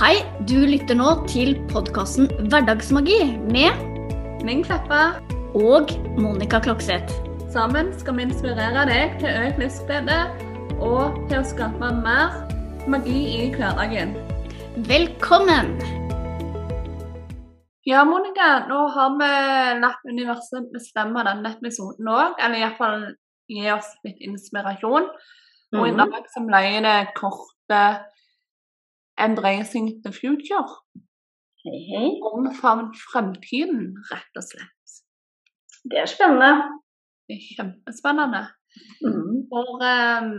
Hei, du lytter nå til podkasten Hverdagsmagi med Ming Kleppa. og Monica Klokseth. Sammen skal vi inspirere deg til økt livsglede og til å skape mer magi i hverdagen. Velkommen! Ja, Monica, nå har vi latt universet bestemme denne episoden òg, eller iallfall gi oss litt inspirasjon. Og i Mhm. dag så ble det kortet 'Embracing the Future'. Hei, hei. Omfavn fremtiden, rett og slett. Det er spennende. Det er kjempespennende. Mm. For um,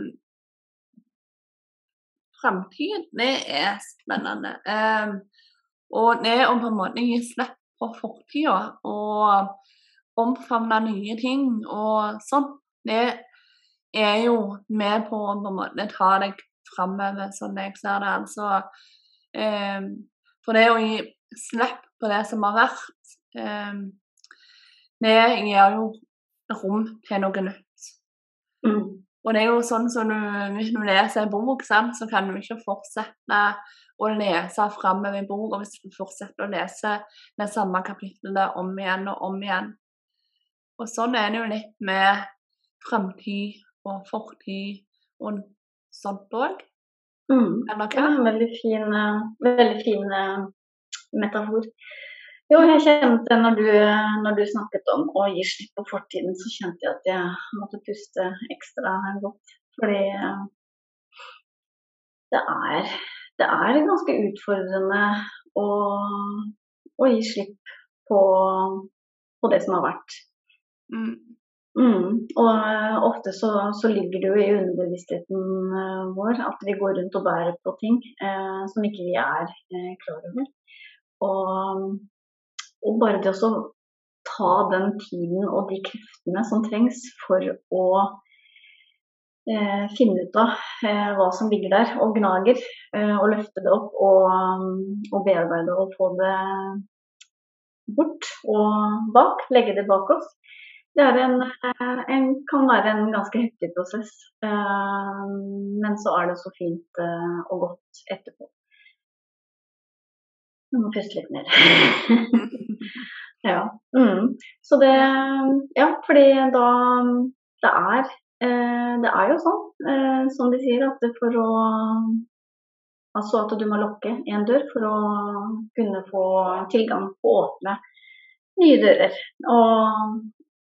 fremtiden, det er spennende. Um, og det å på en måte gi slipp på fortida og omfavne nye ting og sånn, det er jo med på å på en måte ta deg framover, sånn jeg ser det. Altså, um, for det å gi slipp på det som har vært, um, det gir jo rom til noe nytt. Mm. Og det er jo sånn som du, hvis du leser en bok, sant, så kan du ikke fortsette å lese framover i boka hvis du fortsetter å lese det samme kapittelet om igjen og om igjen. Og sånn er det jo litt med fremtid og fortid og òg. Mm. Eller Ja, hva? veldig fin, eh, veldig fin eh, metafor. Jo, jeg kjente når du, når du snakket om å gi slipp på fortiden, så kjente jeg at jeg måtte puste ekstra godt. Fordi eh, det er, det er ganske utfordrende å, å gi slipp på, på det som har vært. Mm. Mm. Og uh, ofte så, så ligger det jo i underbevisstheten uh, vår at vi går rundt og bærer på ting uh, som ikke vi er klar over. Og, og bare det å ta den tiden og de kreftene som trengs for å finne ut av hva som ligger der og gnager, og løfte det opp og, og bearbeide og få det bort og bak, legge det bak oss. Det en, eh, en, kan være en ganske heftig prosess, eh, men så er det så fint eh, og godt etterpå. Jeg må puste litt mer. ja. Mm. Så det Ja, fordi da Det er, det er jo sånn, som de sier, at for å Altså at du må lukke en dør for å kunne få tilgang på å åpne nye dører. Og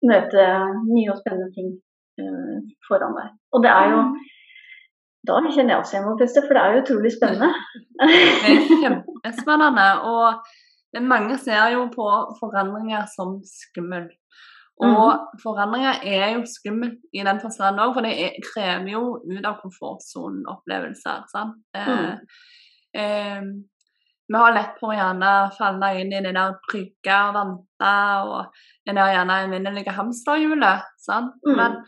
møte nye og spennende ting uh, foran deg. Og det er jo Da kjenner jeg også jeg må puste, for det er jo utrolig spennende. Det er kjempespennende. Og mange ser jo på forandringer som skummel. Og forandringer er jo skummelt i den forstand òg, for det er, krever jo ut av komfortsonen-opplevelser. sant? Eh, eh, vi har lett på å gjerne falle inn i det der trygge og vante og det har gjerne evinnelige hamsterhjulet. Mm. Men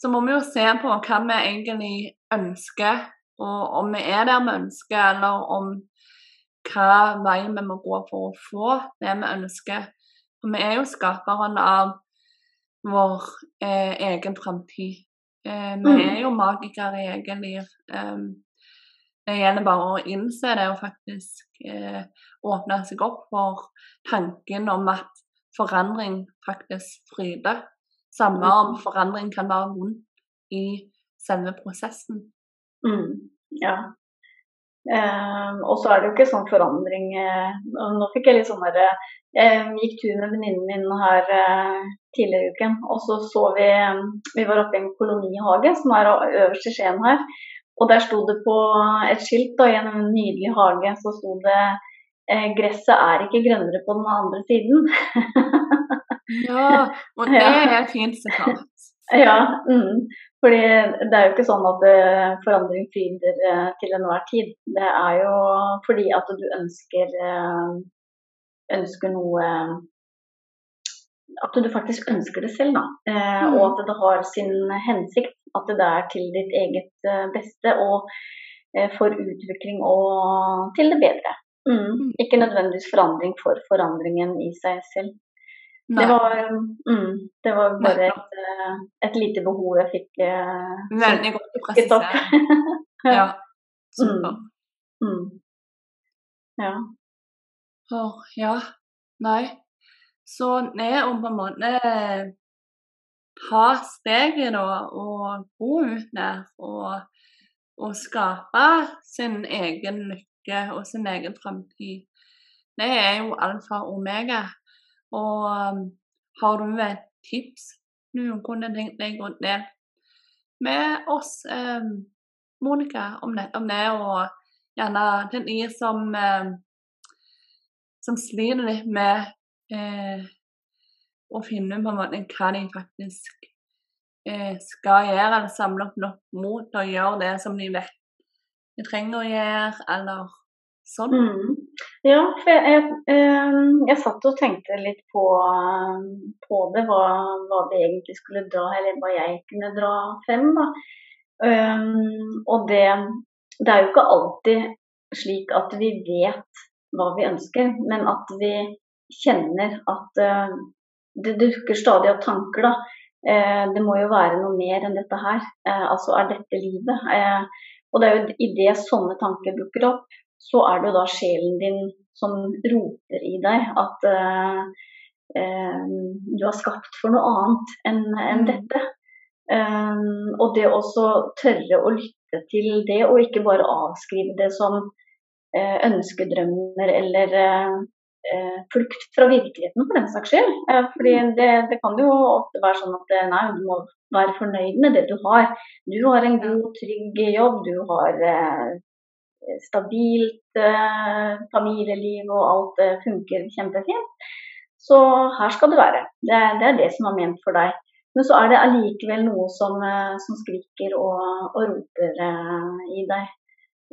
så må vi jo se på hva vi egentlig ønsker, og om vi er der vi ønsker, eller om hva vei vi må gå for å få det vi ønsker. For vi er jo skaperen av vår eh, egen framtid. Eh, vi Mm. er jo magikere i eget liv. Um, det gjelder bare å innse det og faktisk eh, åpne seg opp for tanken om at forandring faktisk fryder. Samme om forandring kan være vondt i selve prosessen. Mm, ja. Um, og så er det jo ikke sånn forandring uh, Nå fikk jeg litt sånn derre eh, Gikk tur med venninnen min her uh, tidligere i uken, og så så vi Vi var oppe i en kolonihage som er øverst i Skien her. Og der sto det på et skilt da, i en nydelig hage, så sto det eh, 'Gresset er ikke grønnere på den andre siden'. Ja, og det er et fint sitat. Ja, mm. fordi det er jo ikke sånn at eh, forandring fryder eh, til enhver tid. Det er jo fordi at du ønsker, ønsker noe At du faktisk ønsker det selv, da. Eh, Mm. Og at det har sin hensikt. At det er til ditt eget eh, beste og eh, for utvikling og til det bedre. Mm. Mm. Ikke nødvendigvis forandring for forandringen i seg selv. Det var, mm, det var bare et, et lite behov jeg fikk. veldig godt å presisere. Ja, super. Mm. Ja. Oh, ja, nei. Så det å på en måte ta steget da, og gå ut der og, og skape sin egen lykke og sin egen framtid, det er jo alfa og omega. Og um, har du et tips? Du kunne tenkt deg å dele med oss, eh, Monica, om det, om det og gjerne til de som eh, som sliter litt med eh, å finne på en måte hva de faktisk eh, skal gjøre, eller samle opp nok mot til å gjøre det som de vet de trenger å gjøre, eller sånn. Mm. Ja, for jeg, jeg, jeg, jeg, satt og tenkte litt på, på det, hva, hva, vi egentlig skulle dra, eller hva jeg kunne dra frem. da. Um, og det, det er jo ikke alltid slik at vi vet hva vi ønsker, men at vi kjenner at eh, det dukker stadig opp tanker, da. Eh, det må jo være noe mer enn dette her. Uh, altså, er dette livet? og det er jo idet sånne tanker dukker opp, så er det jo da sjelen din som roper i deg at du har skapt for noe annet enn en mm. dette. Um, og det også tørre å lytte til det, og ikke bare avskrive det som Eh, ønskedrømmer eller eh, eh, flukt fra virkeligheten, for den saks skyld. Fordi mm. det, det, kan jo ofte være sånn at nei, du må være fornøyd med det du har. Du har en god, trygg jobb, du har stabilt familieliv og alt funker kjempefint. Så her skal du være. Det, det, er det som er ment for deg. Men så er det allikevel noe som, som skriker og, og roper i deg.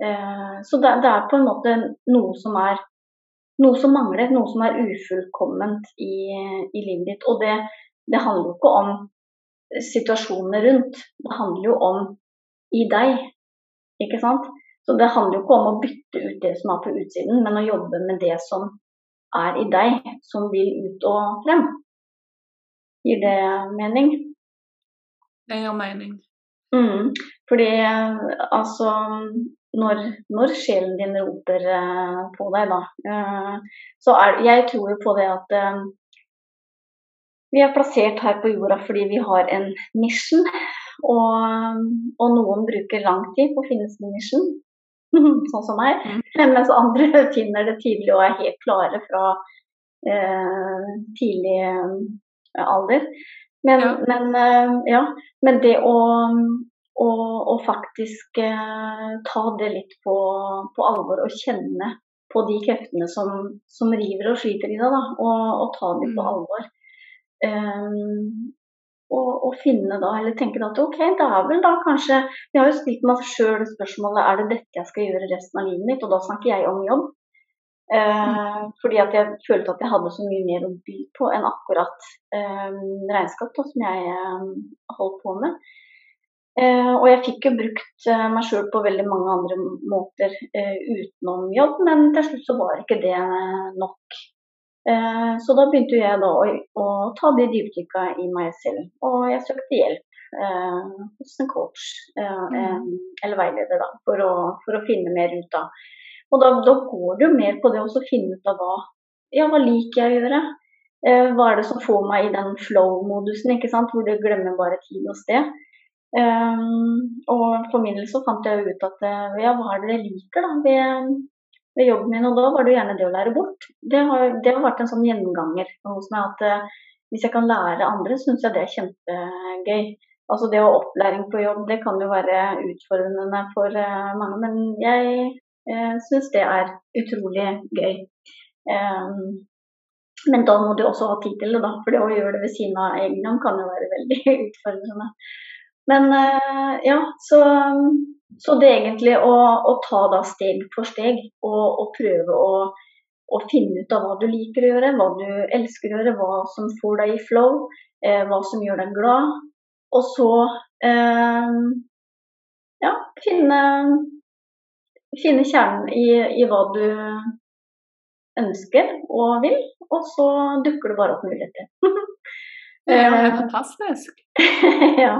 Eh, så det, det, er på en måte noe som er noe som mangler, noe som er ufullkomment i, i livet ditt. Og det, det handler jo ikke om situasjonene rundt, det handler jo om i deg. Ikke sant? Så det handler jo ikke om å bytte ut det som er på utsiden, men å jobbe med det som er i deg, som vil ut og frem. Gir det mening? Det gir mening. Mm, fordi altså når, når, sjelen din roper uh, på deg, da. Uh, så er, jeg tror jo på det at uh, vi er plassert her på jorda fordi vi har en mission. Og, og noen bruker lang tid på å finne sin mission, sånn som meg. Mm. Mens andre finner det tidlig og er helt klare fra tidlig alder. Men ja. Men, ja, men det å og, og faktisk eh, ta det litt på, på, alvor og kjenne på de kreftene som, som river og sliter i deg, da, og, og, ta dem på mm. alvor. Um, og, og, finne da, eller tenke da at ok, det er vel da kanskje Vi har jo stilt meg sjøl spørsmålet er det dette jeg skal gjøre resten av livet mitt, og da snakker jeg om jobb. Uh, fordi at jeg følte at jeg hadde så mye mer å by på enn akkurat um, regnskap, da, som jeg um, holdt på med. Eh, og jeg fikk jo brukt eh, meg sjøl på veldig mange andre måter eh, utenom jobb, men til slutt så var ikke det nok. Så da begynte jeg da å, å ta de dypdykka i meg selv, og jeg søkte hjelp hos en coach mm. eller veileder da, for å, for å, finne mer ut av. Og da, da går det jo mer på det å finne ut av hva, ja, hva liker jeg å gjøre. Hva er det som får meg i den flow-modusen, ikke sant, hvor du glemmer bare tid og sted. Um, og for min del så fant jeg ut at eh, ja, hva er det jeg liker da, ved, ved, jobben min, og da var det jo gjerne det å lære bort. Det har, det har vært en sånn gjenganger hos meg at uh, hvis jeg kan lære andre, syns jeg det er kjempegøy. Altså det å ha opplæring på jobb, det kan jo være utfordrende for uh, mange, men jeg uh, syns det er utrolig gøy. Um, men da må du også ha tid til det, da. For det å gjøre det ved siden av egen jobb kan jo være veldig utfordrende. Men eh, ja, så, så det egentlig å, å, ta da steg for steg og, og prøve å, å, finne ut av hva du liker å gjøre, hva du elsker å gjøre, hva som får deg i flow, eh, hva som gjør deg glad. Og så eh, ja, finne, finne kjernen i, i, hva du ønsker og vil, og så dukker det bare opp muligheter. det er fantastisk. ja.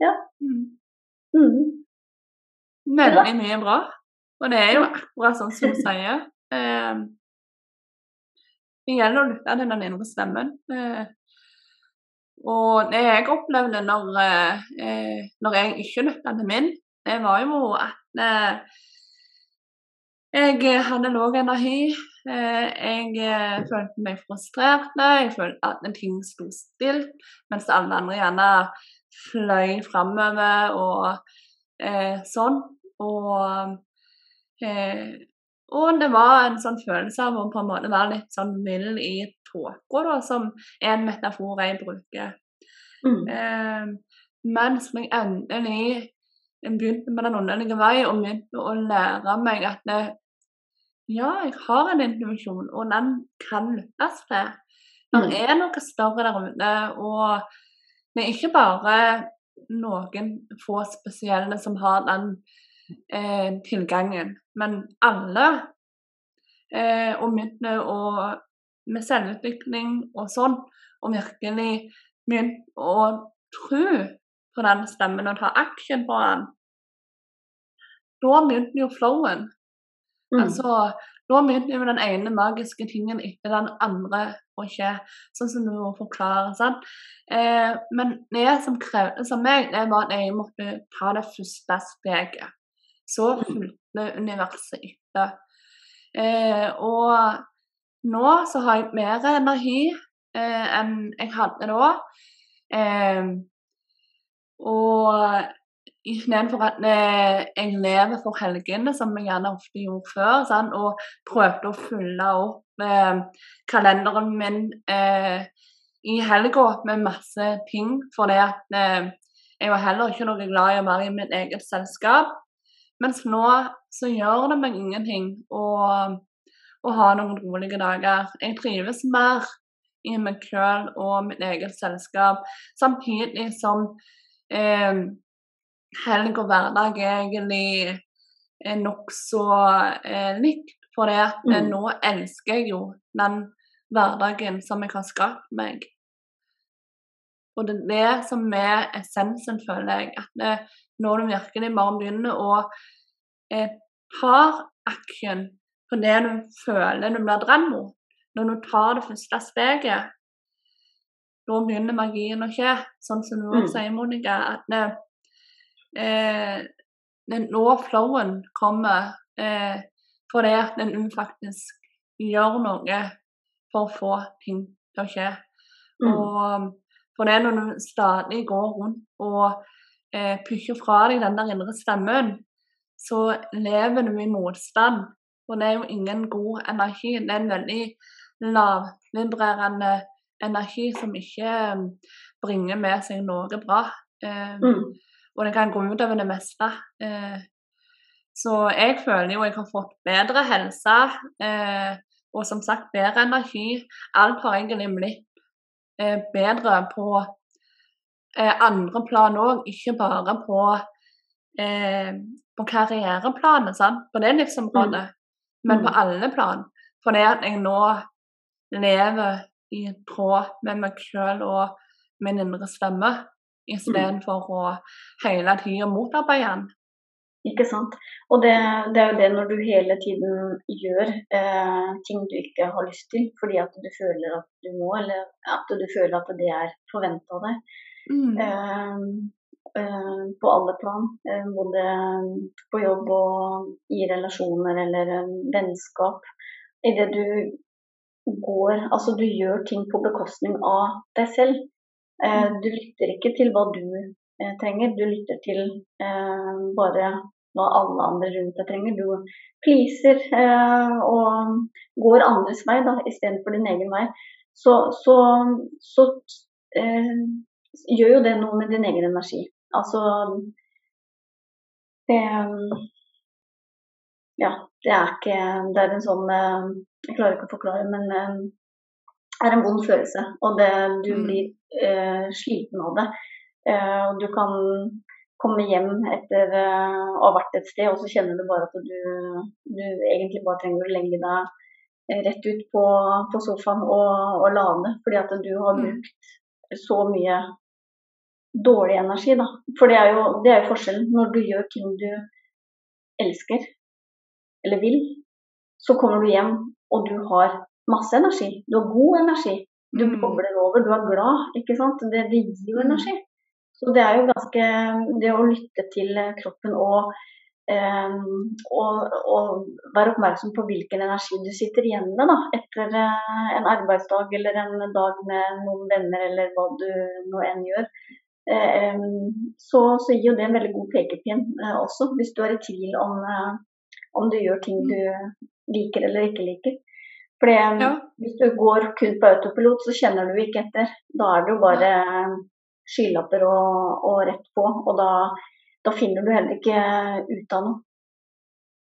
Ja. Mm. Mm. Veldig mye bra. Og det er jo akkurat sånn som du sier. Eh, det gjelder å lytte til den indre stemmen. Eh, og det jeg opplevde når, eh, når jeg ikke lytta til min, det var jo at eh, jeg hadde lav energi. Jeg følte meg frustrert. Jeg følte at ting sto stilt, mens alle andre gjerne fløy framover og eh, sånn. Og, eh, og det var en sånn følelse av å på en måte være litt sånn mild i tåka, som er en metafor jeg bruker. Mm. Eh, mens jeg endelig begynte med den åndelige vei og begynte å lære meg at det, ja, jeg har en intuisjon, og den kan lyttes til. Det mm. er noe større der ute, og det er ikke bare noen få spesielle som har den eh, tilgangen, men alle. Eh, og begynner med selvutvikling og sånn, og virkelig begynte å tro på den stemmen og ta action på den, da begynte jo flowen. Mm. Altså, da begynte jo den ene magiske tingen etter den andre å skje, sånn som du forklarer. sant? Eh, men det som krevde av meg, det var at jeg måtte ta det første steget. Så mm. fulgte universet etter. Eh, og nå så har jeg mer energi eh, enn jeg hadde da. Eh, og istedenfor at eh, jeg lever for helgene, som jeg gjerne ofte gjorde før, sant? og prøvde å fylle opp eh, kalenderen min eh, i helga med masse ting, for at eh, jeg var heller ikke noe glad i å være i mitt eget selskap. Mens nå så gjør det meg ingenting. Og ha noen rolige dager. Jeg trives mer i meg selv og mitt eget selskap, samtidig som eh, helg og hverdag er egentlig er nokså eh, likt. For det at eh, mm. nå elsker jeg jo den hverdagen som jeg har skapt meg. Og det er det som er essensen, føler jeg. At det, når du virkelig bare begynner å eh, ta action på det du føler du blir dratt mot. Når du tar det første steget, da begynner magien å skje. Sånn som du mm. sier, Monica, at det, eh, det nå flowen kommer eh, fordi at en faktisk gjør noe for å få ting til å skje. Mm. Og for det når du stadig går rundt og eh, pusher fra deg den der indre stemmen, så lever du i motstand og det er jo ingen god energi. Det er en veldig lavvibrerende energi som ikke um, bringer med seg noe bra. Eh, mm. Og det kan gå ut over det meste. Eh, så jeg føler jo jeg har fått bedre helse, eh, og som sagt bedre energi. Alt har egentlig blitt eh, bedre på eh, andre plan òg, ikke bare på, eh, på karriereplanet, sant? på det livsområdet. Mm men på mm. alle plan. Fordi at jeg nå lever i tråd med meg sjøl og min indre stemme, istedenfor mm. å hele tida motarbeide den. Ikke sant. Og det, det, er jo det når du hele tiden gjør eh, ting du ikke har lyst til fordi at du føler at du må, eller at du føler at det er forventa av deg. Mm. Eh, Eh, på alle plan. Eh, både på jobb og i relasjoner eller vennskap. Idet du går Altså du gjør ting på bekostning av deg selv. Eh, du lytter ikke til hva du trenger, du lytter til bare hva alle andre rundt deg trenger. Du pleaser og går andres vei da, istedenfor din egen vei. Så, så, så eh, gjør jo det noe med din egen energi. Altså det Ja, det er ikke Det er en sånn eh, Jeg klarer ikke å forklare, men eh, er en vond følelse. Og det, du mm. blir eh, sliten av det. Eh, du kan komme hjem etter uh, å ha vært et sted, og så kjenner du bare at du, du egentlig bare trenger å legge deg rett ut på, på sofaen og, og lade. Fordi at du har mm. brukt så mye dårlig energi, da. For det er, jo, det er jo forskjellen. Når du gjør ting du elsker eller vil, så kommer du hjem og du har masse energi. Du har god energi. Du Mm. bobler over, du er glad. ikke sant? Det, det gir jo energi. Så det er jo ganske Det å lytte til eh, kroppen og, eh, og, og være oppmerksom på hvilken energi du sitter igjen med da, etter eh, en arbeidsdag eller en dag med noen venner eller hva du nå enn gjør. Eh, så, så gir jo det en veldig god pekepinn eh, også, hvis du er i tvil om, eh, om du gjør ting du liker eller ikke liker. For Ja. hvis du går kun på autopilot, så kjenner du ikke etter. Da er det jo bare skylapper og, og rett på, og da, da finner du heller ikke ut av noe.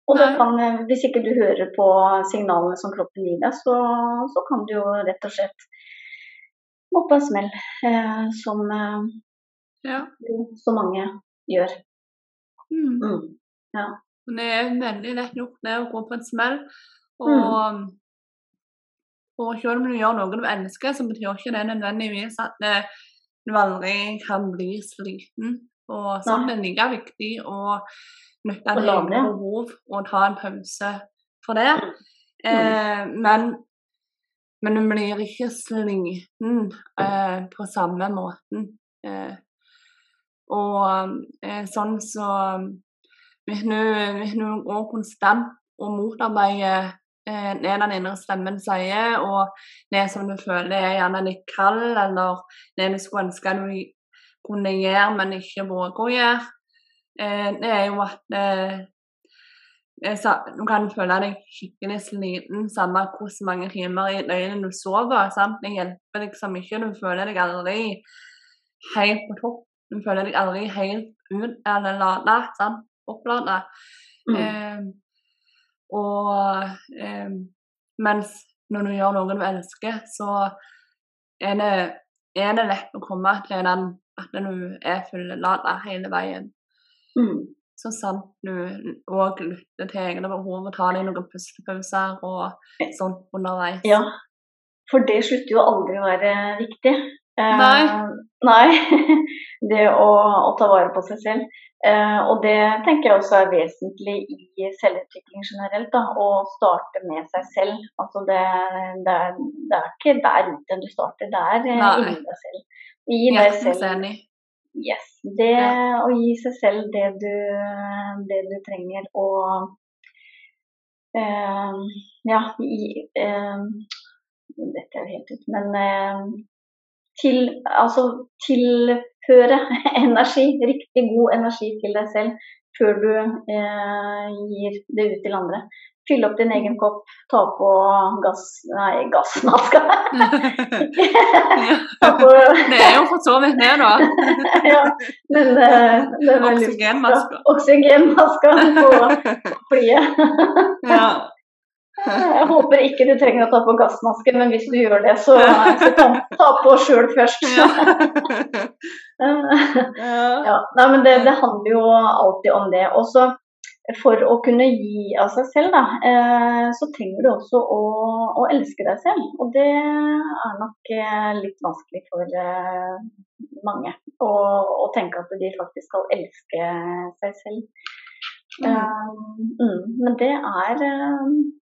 Og da kan, eh, hvis ikke du hører på signalene som kroppen gir deg, så, så kan du jo rett og slett gå på en smell, eh, som eh, Ja. så mange gjør. Mm. Mm. Det er veldig lett gjort det å gå på en smell. Og, og selv om du gjør noe du elsker, så betyr ikke det nødvendigvis at du aldri kan bli sliten. Og sånn er det like viktig å nytte dine egne behov og ta en pause for det. Mm. Eh, men, men du blir ikke sliten eh, på samme måten. Eh, og eh, sånn så hvis du, går konstant og motarbeider eh, det den indre stemmen sier, og det som du føler er gjerne litt kald, eller det du skulle ønske du kunne gjøre, men ikke våger å gjøre, eh, det er jo at eh, du kan føle deg skikkelig sliten, samme hvor mange timer i døgnet du sover. Sant? Det hjelper liksom ikke. Du føler deg aldri helt på topp. Du føler deg aldri helt ut eller lada, opplada. Mm. Og eh, mens når du gjør noe du elsker, så er det, er det lett å komme til den at du er fullada hele veien. Mm. Så sant du òg lytter til egne behov og tar deg noen pustepauser og sånt underveis. Ja, for det slutter jo aldri å være viktig. Eh, Nei. nei. Det å, å ta vare på seg selv. Eh, og det tenker jeg også er vesentlig i selvutvikling generelt. Da, å starte med seg selv. Altså det, det, er, det er ikke der ute du starter, det er eh, Nei. inni deg selv. Gi deg selv. Yes. Det å gi seg selv det du, det du trenger og eh, Ja, gi eh, Dette er jo helt ut, men eh, til, altså tilføre energi, riktig god energi til deg selv før du eh, gir det ut til andre. Fyll opp din egen kopp, ta på gass... Nei, gassmaska. på Det er jo for så vidt det, da. ja, men eh, det Oksygenmasker. Oksygenmaska på flyet. Ja. Jeg håper ikke du trenger å ta på gassmaske, men hvis du gjør det, så, så ta, ta på sjøl først. Ja. Ja, nei, men det, det handler jo alltid om det. Også for å kunne gi av seg selv, da, eh, så trenger du også å, å elske deg selv. Og det er nok eh, litt vanskelig for eh, mange å, å tenke at de faktisk skal elske seg selv. Mm, men det er,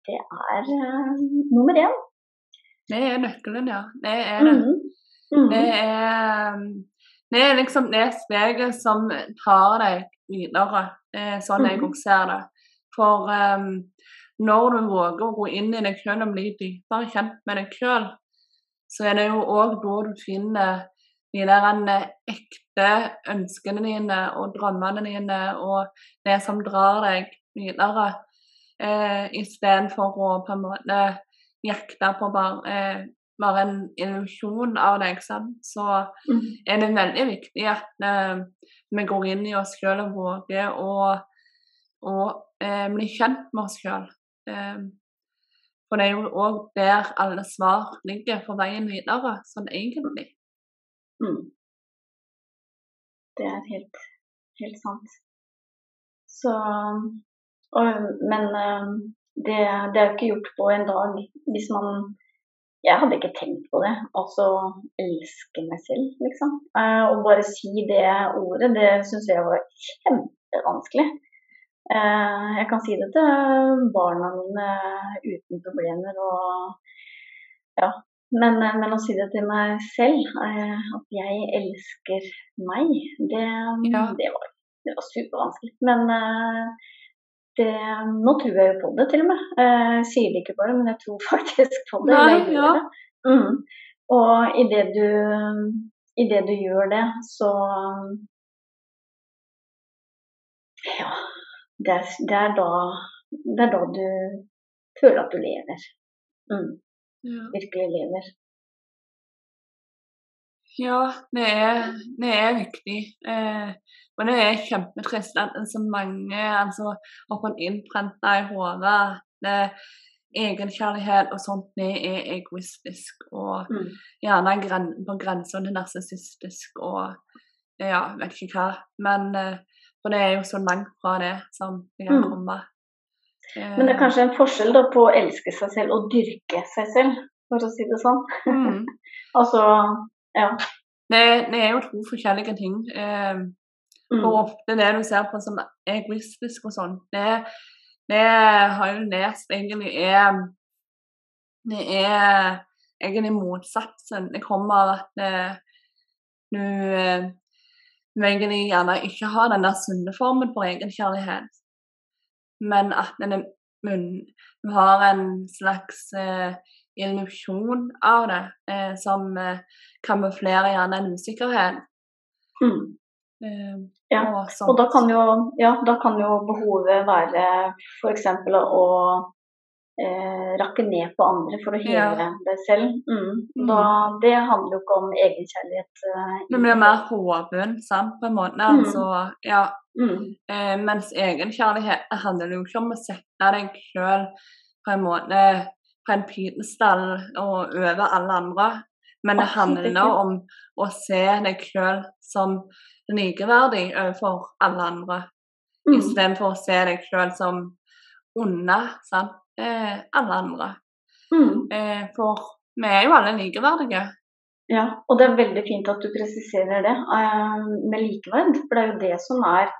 det er uh, nummer én. Det er nøkkelen, ja. Det er det. Mm. Mm. Det er, det er liksom det steget som tar deg videre, sånn jeg òg også ser det. For um, når du våger å gå inn i deg sjøl og bli dypere kjent med deg sjøl, så er det jo òg da du finner de der eh, ekte ønskene dine og drømmene dine og det som drar deg videre, eh, istedenfor å på en måte jakte på bare, eh, bare en illusjon av deg. Sant? Så Mm. er det veldig viktig at eh, vi går inn i oss sjøl og våger å, å eh, bli kjent med oss sjøl. Eh, for det er jo òg der alle svar ligger for veien videre, sånn egentlig. Mm. Det er helt, helt sant. Så og, Men eh, det, det er jo ikke gjort på en dag hvis man Jeg hadde ikke tenkt på det. Altså elske meg selv, liksom. Eh, Å bare si det ordet, det syns jeg var kjempevanskelig. Eh, jeg kan si det til barna mine uten problemer. Og ja, men, men, å si det til meg selv, at jeg elsker meg, det, ja. det, var, det var, supervanskelig. Men det, nå tror jeg jo på det, til og med. Jeg sier det ikke bare, men jeg tror faktisk på det. Nei, ja. det. Mm. Og idet du, i det du gjør det, så Ja. Det er, det er, da, det er da du føler at du lever. Mm. Ja. Virkelig lever. Ja, det er, det er viktig. Eh, og det er kjempetrist at så mange altså, har fått innprenta i hodet egenkjærlighet og sånt det er egoistisk og mm. gjerne gren på grensa til narsissistisk og ja, vet ikke hva. Men eh, for det er jo så langt fra det som det kan mm. komme. Men det er kanskje en forskjell da, på å elske seg selv og dyrke seg selv, for å si det sånn. Mm. altså, ja. Det, det, er jo to forskjellige ting. Eh, mm. Og ofte det du ser på som egoistisk og sånn, det, det har jo lest egentlig er Det er egentlig motsatsen. Det kommer av at du du egentlig gjerne ikke har den der sunne formen for egenkjærlighet, men at du har en slags eh, illusjon av det eh, som eh, kamuflerer gjerne en usikkerhet. Mm. Eh, ja. Og, og da, kan jo, ja, da kan jo behovet være f.eks. å eh, rakke ned på andre for å heve ja. deg selv. Mm. mm. Da, det handler jo ikke om egenkjærlighet. Eh, det blir mer hoven, sant, på en måte. Mm. Altså, ja. Mm. Eh, mens egenkjærlighet handler jo ikke om å sette deg sjøl på en måte på en pidestall og over alle andre. Men det handler om å se deg sjøl som likeverdig overfor alle andre. Mm. Istedenfor å se deg sjøl som onde. sant? eh, alle andre. Mm. Eh, for vi er jo alle likeverdige. Ja, og det er veldig fint at du presiserer det uh, med likeverd. For det er jo det som er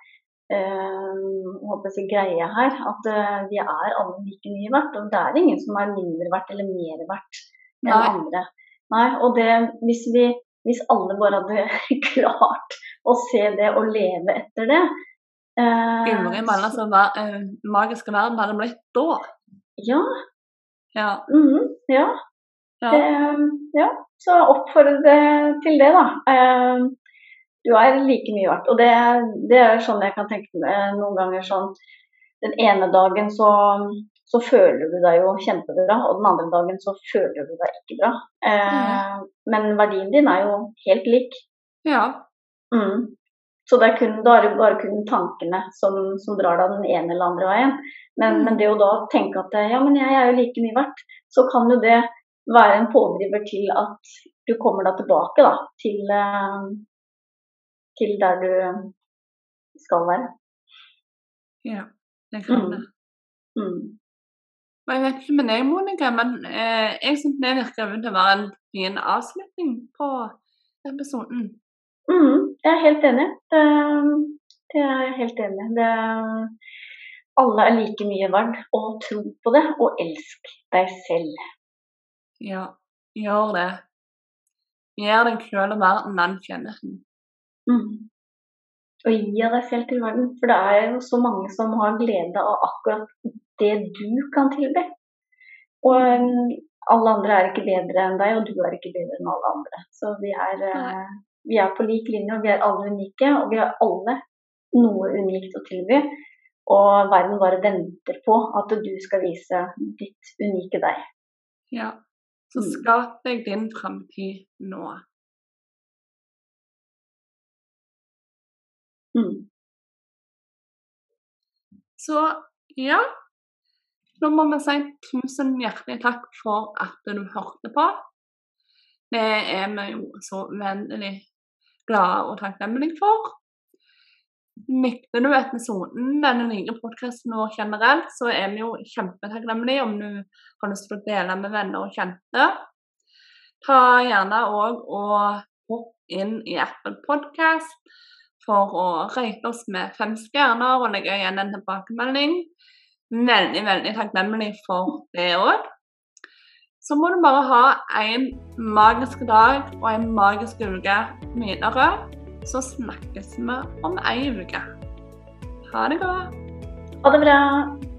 uh, jeg, greie her. At uh, vi er alle like mye verdt. Og det er ingen som er mindre verdt eller mer verdt enn Nei. andre. Nei, og det, hvis, vi, hvis alle bare hadde klart å se det og leve etter det uh, Ingen altså, magiske verden hadde blitt da. Ja. Ja. Mm, ja. ja. Det, ja. Så oppfordre til det, da. Eh, du er like mye verdt. Og det, det, er sånn jeg kan tenke meg noen ganger sånn Den ene dagen så, så, føler du deg jo kjempebra, og den andre dagen så føler du deg ikke bra. Eh, mm. Men verdien din er jo helt lik. Ja. Mm. Så det er kun, da er det bare kun tankene som, som drar deg den ene eller andre veien. Men, mm. men, det å da tenke at ja, men jeg er jo like mye verdt, så kan jo det være en pådriver til at du kommer deg tilbake da, til, eh, til der du skal være. Ja, det kan det. Mm. Mm. Jeg vet ikke med deg, Monica, men eh, jeg syns det virker til å være en fin avslutning på episoden. Mm, jeg er helt enig. Det, det er jeg helt enig det, Alle er like mye verdt, og tro på det, og elsk deg selv. Ja, gjør det. Gjør deg sjøl og verden den kjennelsen. Mm. Og gi av deg selv til verden, for det er jo så mange som har glede av akkurat det du kan tilby. Og um, alle andre er ikke bedre enn deg, og du er ikke bedre enn alle andre. Så vi er, uh, vi er på lik linje, og vi er alle unike. Og vi har alle noe unikt å tilby. Og verden bare venter på at du skal vise ditt unike deg. Ja. Så mm. skap deg din framtid nå. Mm. Så ja. Nå må vi si tusen hjertelig takk for at du hørte på. Det er vi jo så uendelig glade og takknemlige for. Likte du episoden, denne nye podkasten vår generelt, så er vi jo kjempetakknemlige om du har lyst til å dele med venner og kjente. Ta gjerne òg og hopp inn i Apple Podcast. For å rate oss med fem stjerner og legge igjen en tilbakemelding. Veldig, veldig takknemlig for det òg. Så må du bare ha en magisk dag og en magisk uke videre. Så snakkes vi om ei uke. Ha det godt. Ha det bra.